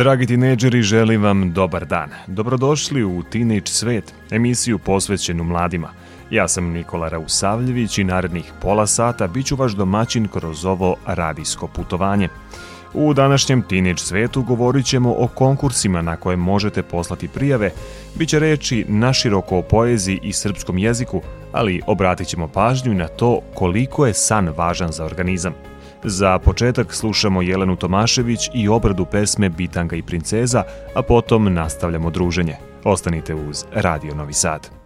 Dragi tinejdžeri, želim vam dobar dan. Dobrodošli u Teenage svet, emisiju posvećenu mladima. Ja sam Nikola Rausavljević i narednih pola sata bit ću vaš domaćin kroz ovo radijsko putovanje. U današnjem Teenage svetu govorit ćemo o konkursima na koje možete poslati prijave, bit će reči naširoko o poeziji i srpskom jeziku, ali obratit ćemo pažnju na to koliko je san važan za organizam. Za početak slušamo Jelenu Tomašević i obradu pesme Bitanga i princeza, a potom nastavljamo druženje. Ostanite uz Radio Novi Sad.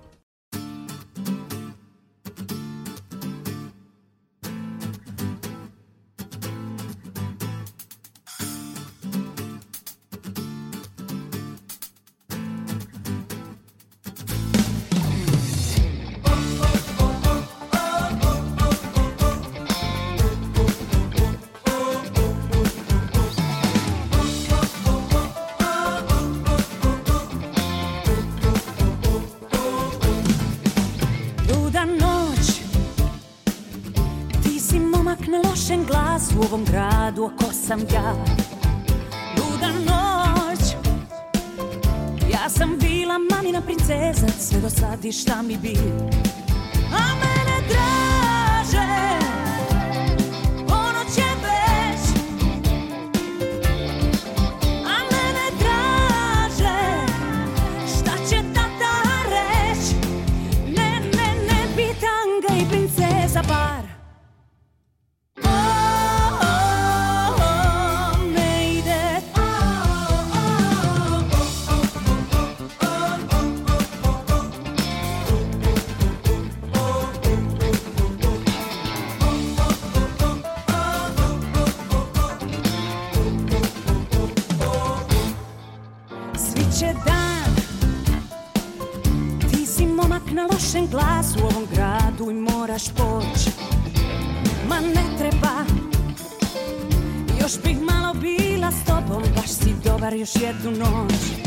Lošem glasu U ovom gradu oko sam ja? Luda noć. Ja sam bila mamina princeza Sve do sad i šta mi bi još jednu noć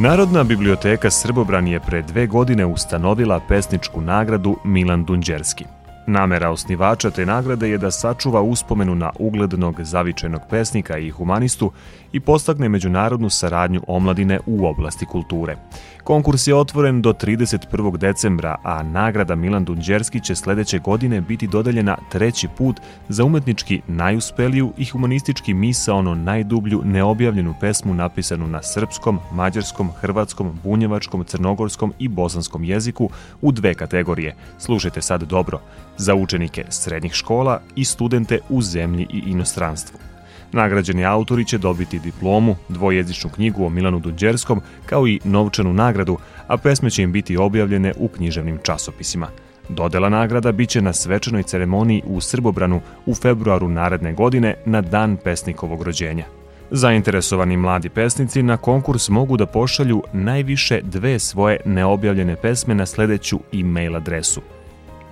Narodna biblioteka Srbobran je pre dve godine ustanovila pesničku nagradu Milan Dunđerski. Namera osnivača te nagrade je da sačuva uspomenu na uglednog zavičajnog pesnika i humanistu i postakne međunarodnu saradnju omladine u oblasti kulture. Konkurs je otvoren do 31. decembra, a nagrada Milan Dunđerski će sledeće godine biti dodeljena treći put za umetnički najuspeliju i humanistički misaono najdublju neobjavljenu pesmu napisanu na srpskom, mađarskom, hrvatskom, bunjevačkom, crnogorskom i bosanskom jeziku u dve kategorije. Slušajte sad dobro, za učenike srednjih škola i studente u zemlji i inostranstvu. Nagrađeni autori će dobiti diplomu, dvojezičnu knjigu o Milanu Dunđerskom, kao i novčanu nagradu, a pesme će im biti objavljene u književnim časopisima. Dodela nagrada biće na svečanoj ceremoniji u Srbobranu u februaru naredne godine na dan pesnikovog rođenja. Zainteresovani mladi pesnici na konkurs mogu da pošalju najviše dve svoje neobjavljene pesme na sledeću e-mail adresu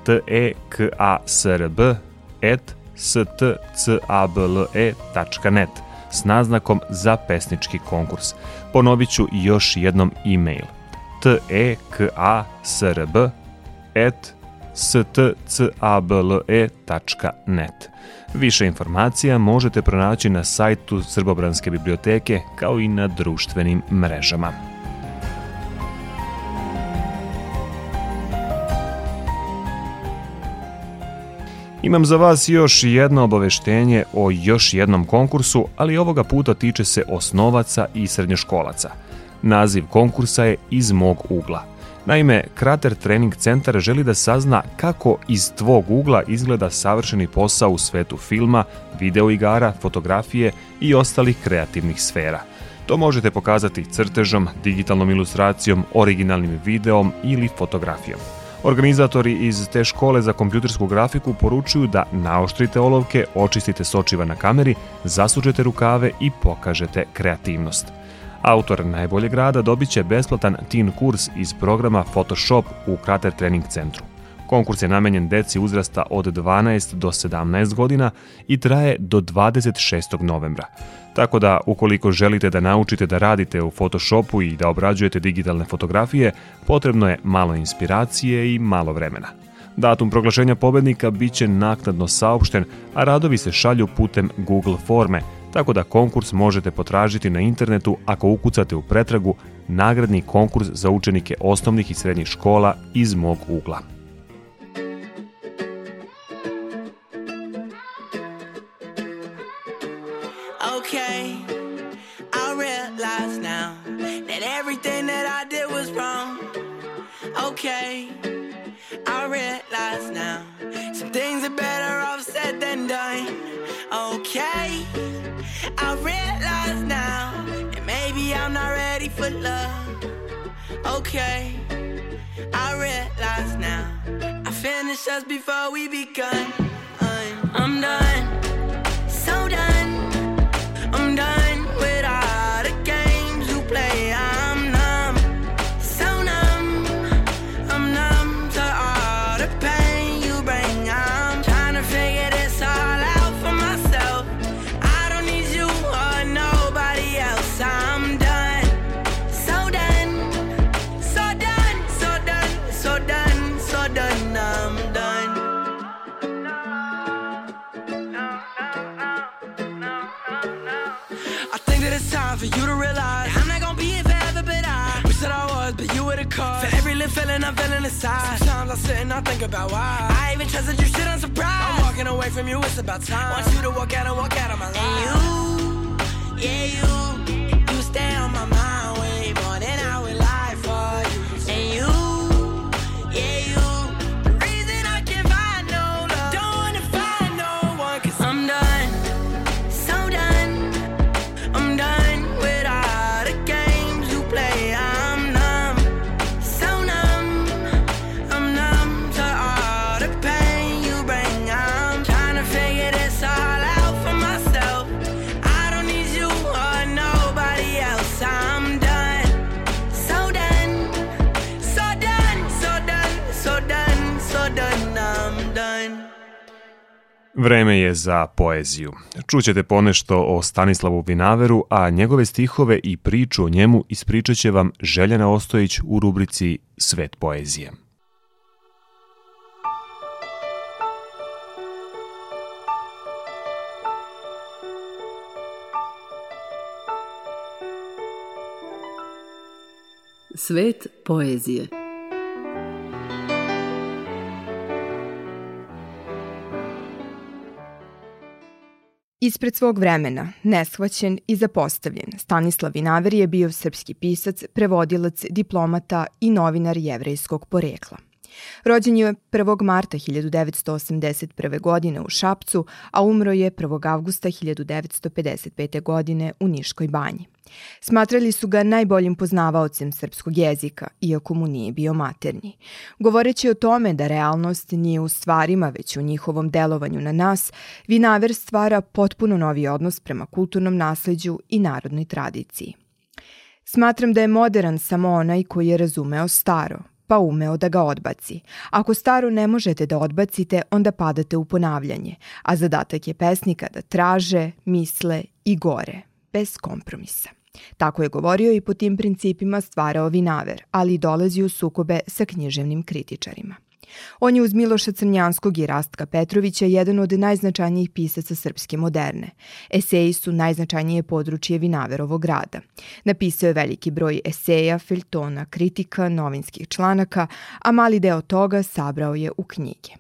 tekasrb.stcable.net s naznakom za pesnički konkurs. Ponovit ću još jednom e-mail tekasrb.stcable.net Više informacija možete pronaći na sajtu Srbobranske biblioteke kao i na društvenim mrežama. Imam za vas još jedno obaveštenje o još jednom konkursu, ali ovoga puta tiče se osnovaca i srednjoškolaca. Naziv konkursa je Iz mog ugla – Naime, Krater Trening Centar želi da sazna kako iz tvog ugla izgleda savršeni posao u svetu filma, videoigara, fotografije i ostalih kreativnih sfera. To možete pokazati crtežom, digitalnom ilustracijom, originalnim videom ili fotografijom. Organizatori iz te škole za kompjutersku grafiku poručuju da naoštrite olovke, očistite sočiva na kameri, zasučete rukave i pokažete kreativnost. Autor najboljeg rada dobit će besplatan teen kurs iz programa Photoshop u Krater Trening Centru. Konkurs je namenjen deci uzrasta od 12 do 17 godina i traje do 26. novembra. Tako da, ukoliko želite da naučite da radite u Photoshopu i da obrađujete digitalne fotografije, potrebno je malo inspiracije i malo vremena. Datum proglašenja pobednika biće naknadno saopšten, a radovi se šalju putem Google forme – tako da konkurs možete potražiti na internetu ako ukucate u pretragu nagradni konkurs za učenike osnovnih i srednjih škola iz mog ugla. Okay, I realize now that everything that I did was wrong. Okay, I realize now some things are better off said than done. Okay. I realize now that maybe I'm not ready for love. Okay, I realize now. I finished us before we begun. I'm done, feeling I'm feeling inside. Sometimes I sit and I think about why. I even trusted you, shit, I'm surprised. I'm walking away from you, it's about time. Want you to walk out and walk out of my life. And you, yeah, you, you Vreme je za poeziju. Čućete ponešto o Stanislavu Vinaveru, a njegove stihove i priču o njemu ispričat će vam Željana Ostojić u rubrici Svet poezije. Svet poezije Ispred svog vremena, neshvaćen i zapostavljen, Stanislav Vinaver je bio srpski pisac, prevodilac, diplomata i novinar jevrejskog porekla. Rođen je 1. marta 1981. godine u Šapcu, a umro je 1. avgusta 1955. godine u Niškoj banji. Smatrali su ga najboljim poznavaocem srpskog jezika, iako mu nije bio maternji. Govoreći o tome da realnost nije u stvarima, već u njihovom delovanju na nas, Vinaver stvara potpuno novi odnos prema kulturnom nasleđu i narodnoj tradiciji. Smatram da je modern samo onaj koji je razumeo staro, pa umeo da ga odbaci. Ako staro ne možete da odbacite, onda padate u ponavljanje, a zadatak je pesnika da traže, misle i gore, bez kompromisa. Tako je govorio i po tim principima stvarao Vinaver, ali dolazi u sukobe sa književnim kritičarima. On je uz Miloša Crnjanskog i Rastka Petrovića jedan od najznačajnijih pisaca srpske moderne. Eseji su najznačajnije područje Vinaverovog rada. Napisao je veliki broj eseja, filtona, kritika, novinskih članaka, a mali deo toga sabrao je u knjige.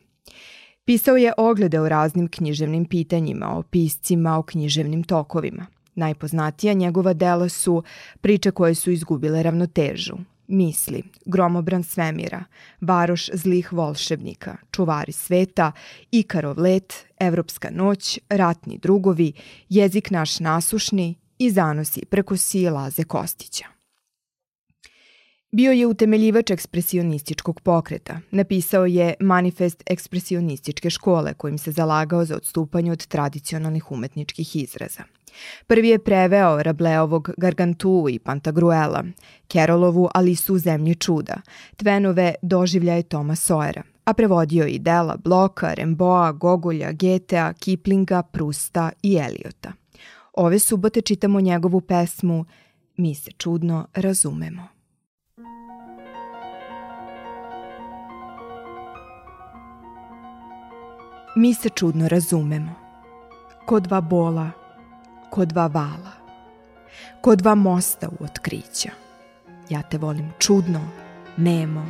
Pisao je oglede o raznim književnim pitanjima, o piscima, o književnim tokovima. Najpoznatija njegova dela su priče koje su izgubile ravnotežu, misli, gromobran svemira, varoš zlih volšebnika, čuvari sveta, Ikarov let, Evropska noć, ratni drugovi, jezik naš nasušni i zanosi preko sije Laze Kostića. Bio je utemeljivač ekspresionističkog pokreta. Napisao je manifest ekspresionističke škole kojim se zalagao za odstupanje od tradicionalnih umetničkih izraza. Prvi je preveo Rableovog Gargantu i Pantagruela, Kerolovu Alisu u zemlji čuda, Tvenove doživljaje Toma Sojera, a prevodio i dela Bloka, Remboa, Gogolja, Getea, Kiplinga, Prusta i Eliota. Ove subote čitamo njegovu pesmu Mi se čudno razumemo. Mi se čudno razumemo. Ko dva bola, ko dva vala, ko dva mosta u otkrića. Ja te volim čudno, nemo.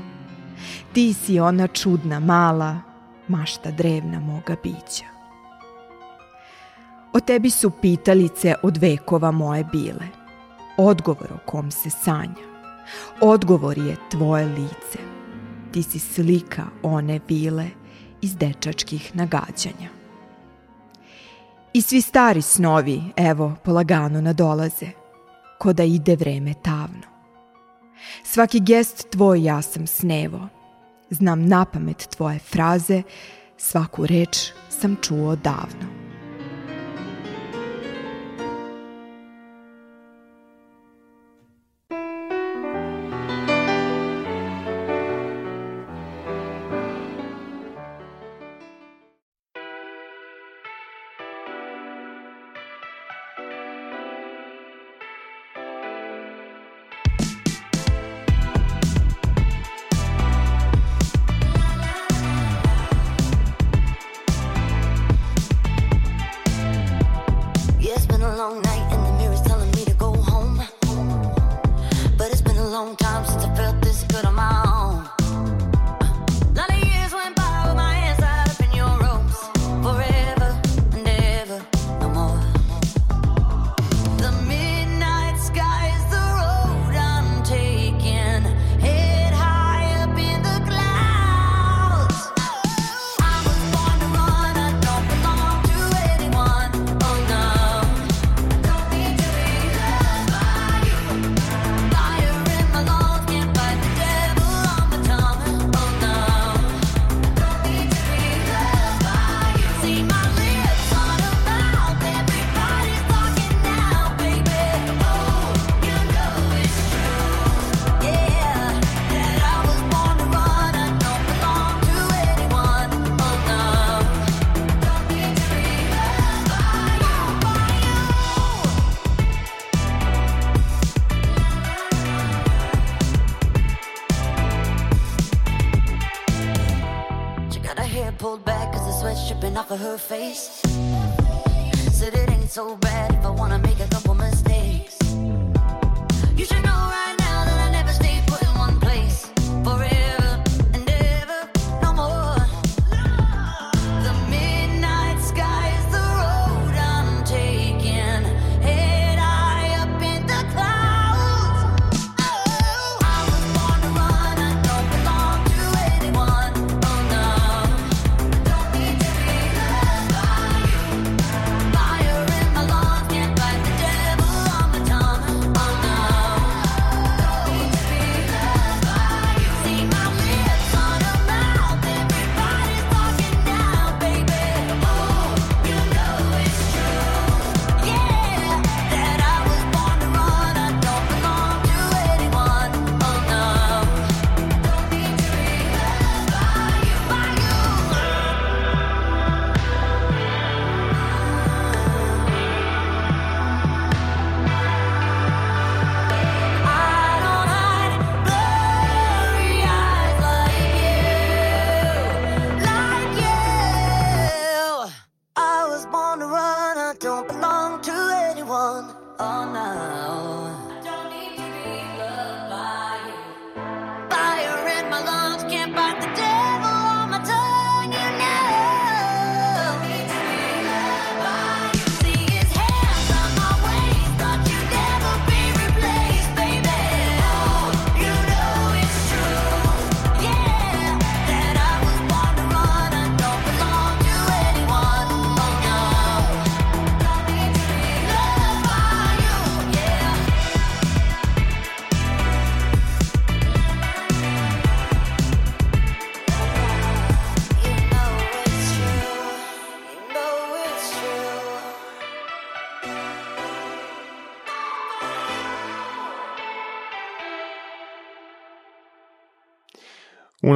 Ti si ona čudna, mala, mašta drevna moga bića. O tebi su pitalice od vekova moje bile, odgovor o kom se sanja. Odgovor je tvoje lice, ti si slika one bile iz dečačkih nagađanja. I svi stari snovi, evo, polagano nadolaze, ko da ide vreme tavno. Svaki gest tvoj ja sam snevo, znam napamet tvoje fraze, svaku reč sam čuo davno.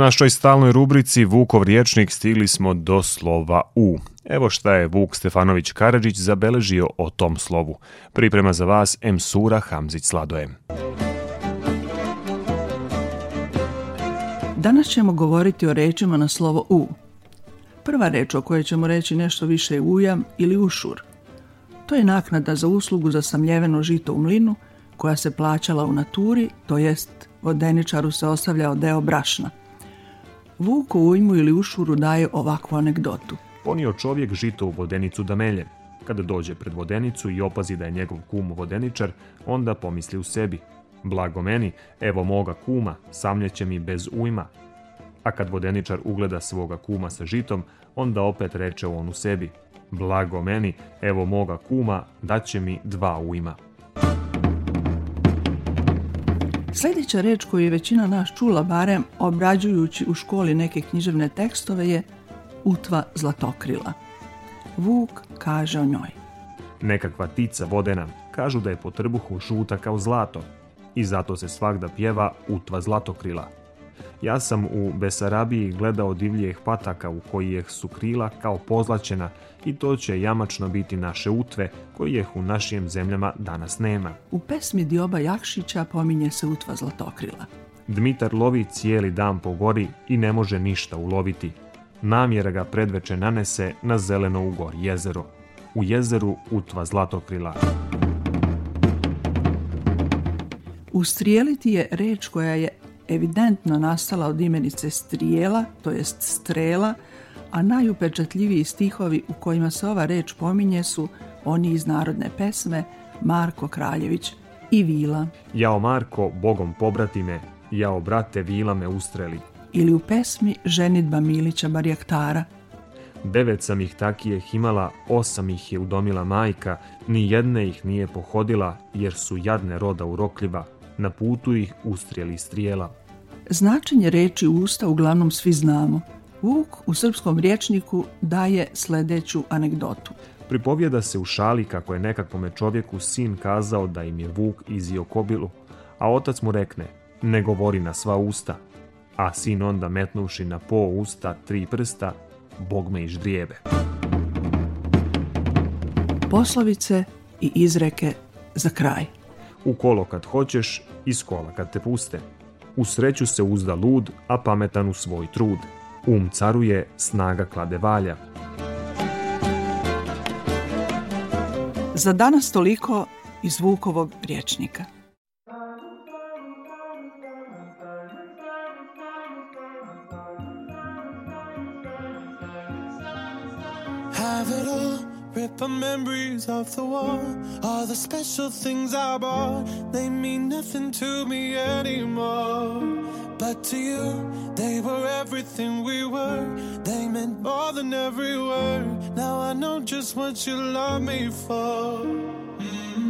Našoj stalnoj rubrici Vukov riječnik stigli smo do slova U. Evo šta je Vuk Stefanović Karadžić zabeležio o tom slovu. Priprema za vas M. Sura Hamzić Sladojem. Danas ćemo govoriti o rečima na slovo U. Prva reč o kojoj ćemo reći nešto više je ujam ili ušur. To je naknada za uslugu za samljeveno žito u mlinu koja se plaćala u naturi, to jest vodeničaru se ostavljao deo brašna. Vuk u ujmu ili ušuru daje ovakvu anegdotu. Ponio čovjek žito u vodenicu da melje. Kada dođe pred vodenicu i opazi da je njegov kum vodeničar, onda pomisli u sebi. Blago meni, evo moga kuma, samljeće mi bez ujma. A kad vodeničar ugleda svoga kuma sa žitom, onda opet reče on u sebi. Blago meni, evo moga kuma, daće mi dva ujma. Sljedeća reč koju je većina nas čula barem obrađujući u školi neke književne tekstove je utva zlatokrila. Vuk kaže o njoj. Nekakva tica vodena, kažu da je po trbuhu žuta kao zlato i zato se svakda pjeva utva zlatokrila. Ja sam u Besarabiji gledao divljih pataka u kojih su krila kao pozlačena i to će jamačno biti naše utve kojih u našim zemljama danas nema. U pesmi Dioba Jakšića pominje se utva zlatokrila. Dmitar lovi cijeli dan po gori i ne može ništa uloviti. Namjera ga predveče nanese na zeleno u gor jezero. U jezeru utva zlatokrila. Ustrijeliti je reč koja je evidentno nastala od imenice strijela, to jest strela, a najupečatljiviji stihovi u kojima se ova reč pominje su oni iz narodne pesme Marko Kraljević i Vila. Jao Marko, bogom pobrati me, jao brate, Vila me ustreli. Ili u pesmi Ženitba Milića Barjaktara. Devet sam ih takijeh imala, osam ih je udomila majka, ni jedne ih nije pohodila, jer su jadne roda urokljiva, na putu ih ustrijeli strijela. Značenje reči usta uglavnom svi znamo. Vuk u srpskom riječniku daje sljedeću anegdotu. Pripovjeda se u šali kako je nekakvome čovjeku sin kazao da im je Vuk izio kobilu, a otac mu rekne, ne govori na sva usta, a sin onda metnuši na po usta tri prsta, Bog me iždrijebe. Poslovice i izreke za kraj. U kolo kad hoćeš, iz kola kad te puste. U sreću se uzda lud, a pametan u svoj trud. Um caruje, snaga klade valja. Za danas toliko iz Vukovog riječnika. The memories of the war. All the special things I bought, they mean nothing to me anymore. But to you, they were everything we were. They meant more than every word. Now I know just what you love me for. Mm.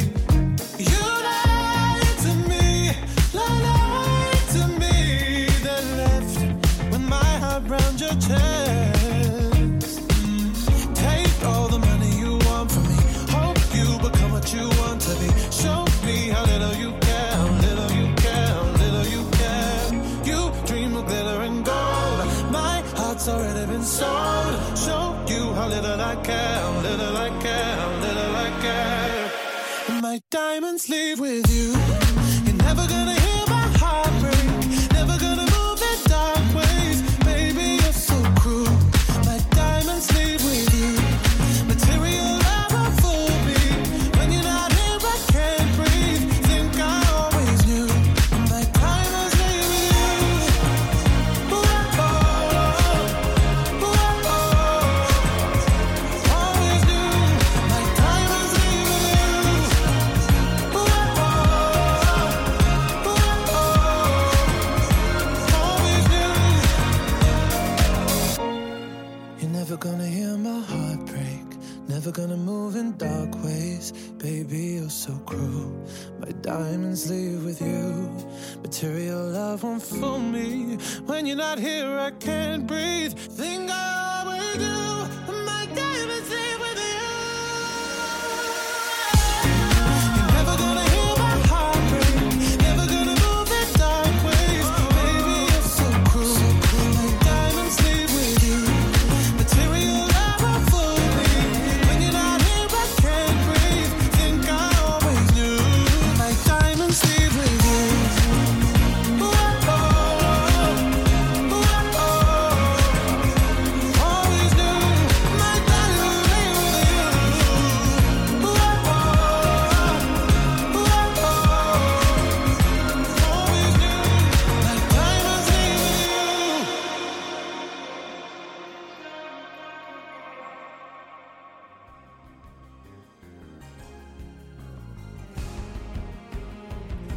here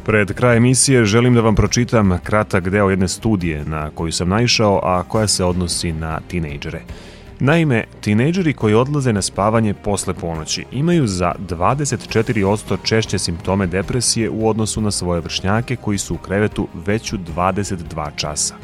Pred kraj emisije želim da vam pročitam kratak deo jedne studije na koju sam naišao, a koja se odnosi na tinejdžere. Naime, tinejdžeri koji odlaze na spavanje posle ponoći imaju za 24% češće simptome depresije u odnosu na svoje vršnjake koji su u krevetu već u 22 časa.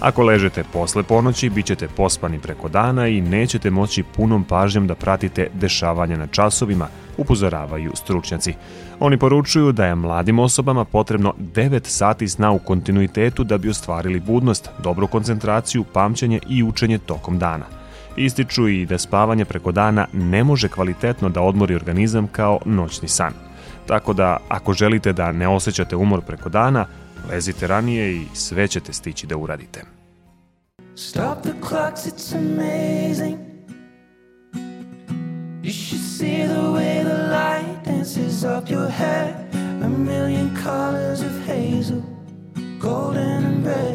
Ako ležete posle ponoći, bit ćete pospani preko dana i nećete moći punom pažnjom da pratite dešavanja na časovima, upozoravaju stručnjaci. Oni poručuju da je mladim osobama potrebno 9 sati sna u kontinuitetu da bi ostvarili budnost, dobru koncentraciju, pamćenje i učenje tokom dana. Ističu i da spavanje preko dana ne može kvalitetno da odmori organizam kao noćni san. Tako da, ako želite da ne osjećate umor preko dana, Lezite ranije i sve ćete stići da uradite. Stop the clocks, it's amazing. You should see the way the light dances up your head A million colors of hazel, golden and red.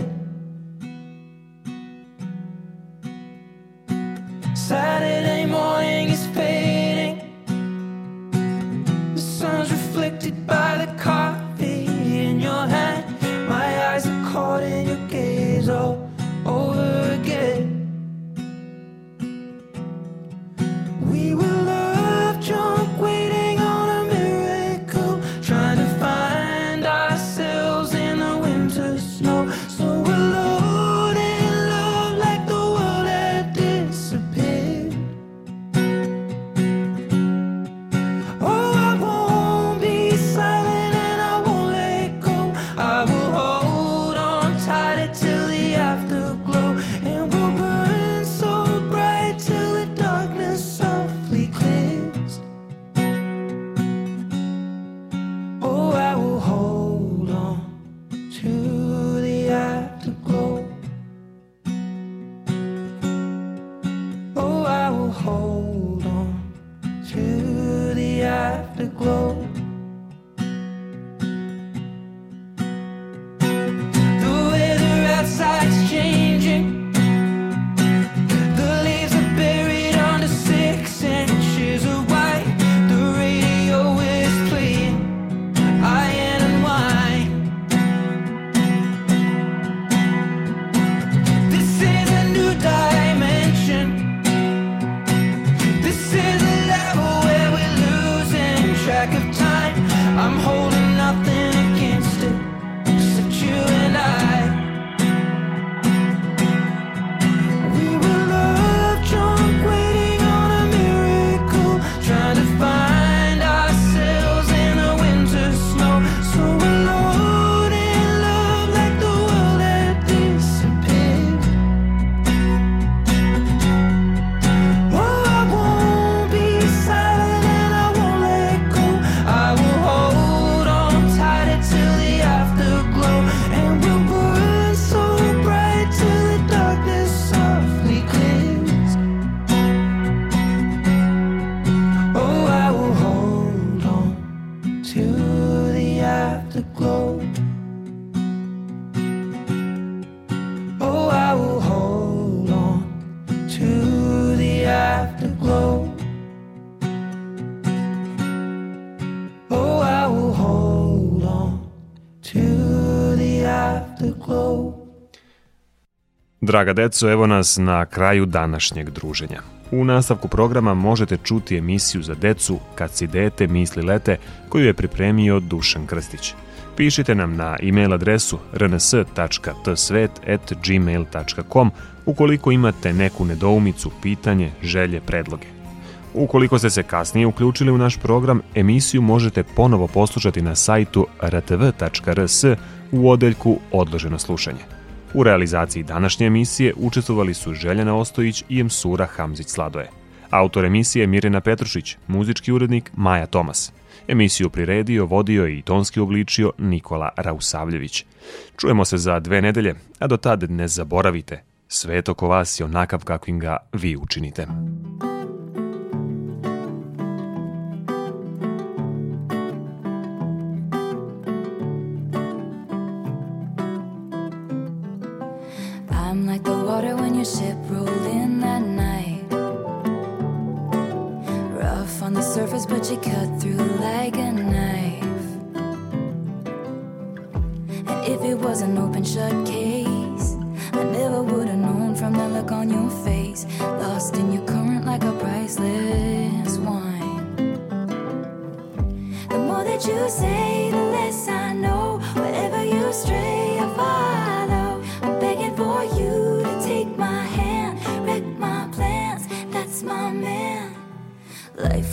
Draga deco, evo nas na kraju današnjeg druženja. U nastavku programa možete čuti emisiju za decu Kad si dete, misli lete, koju je pripremio Dušan Krstić. Pišite nam na e-mail adresu rns.tsvet.gmail.com ukoliko imate neku nedoumicu, pitanje, želje, predloge. Ukoliko ste se kasnije uključili u naš program, emisiju možete ponovo poslušati na sajtu rtv.rs u odeljku Odloženo slušanje. U realizaciji današnje emisije učestvovali su Željana Ostojić i Emsura Hamzić Sladoje. Autor emisije Mirjana Petrušić, muzički urednik Maja Tomas. Emisiju priredio, vodio i tonski obličio Nikola Rausavljević. Čujemo se za dve nedelje, a do tad ne zaboravite, svet oko vas je onakav kakvim ga vi učinite. I'm like the water when your ship rolled in that night. Rough on the surface, but you cut through like a knife. And if it was an open shut case, I never would have known from the look on your face. Lost in your current like a priceless wine. The more that you say, the less I know. Wherever you stray, I follow.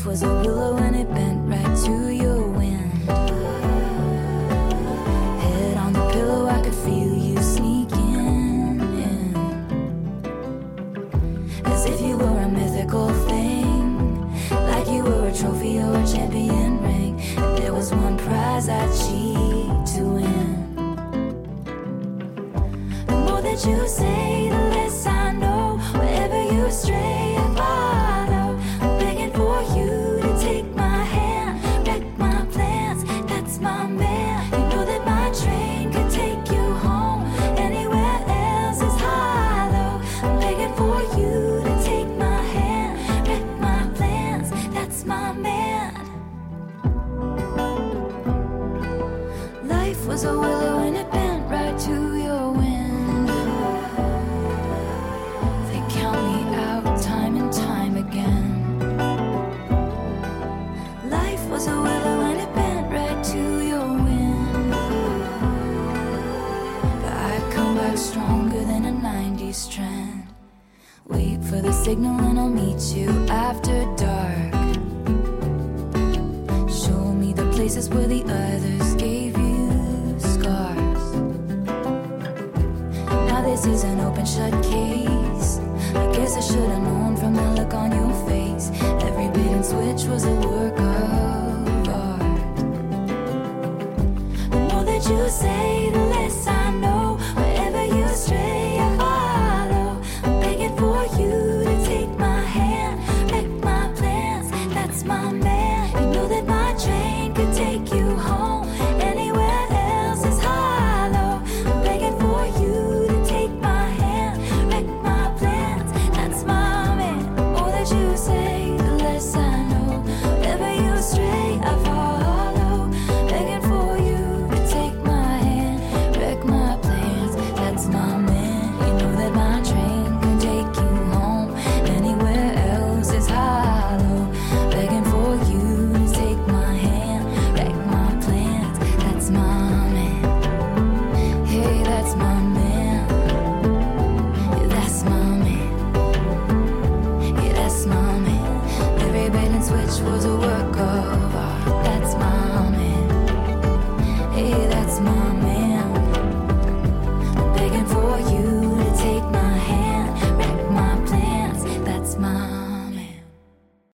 Was a willow and it bent right to your wind. Head on the pillow, I could feel you sneaking in. As if you were a mythical thing, like you were a trophy or a champion ring. And there was one prize I'd cheat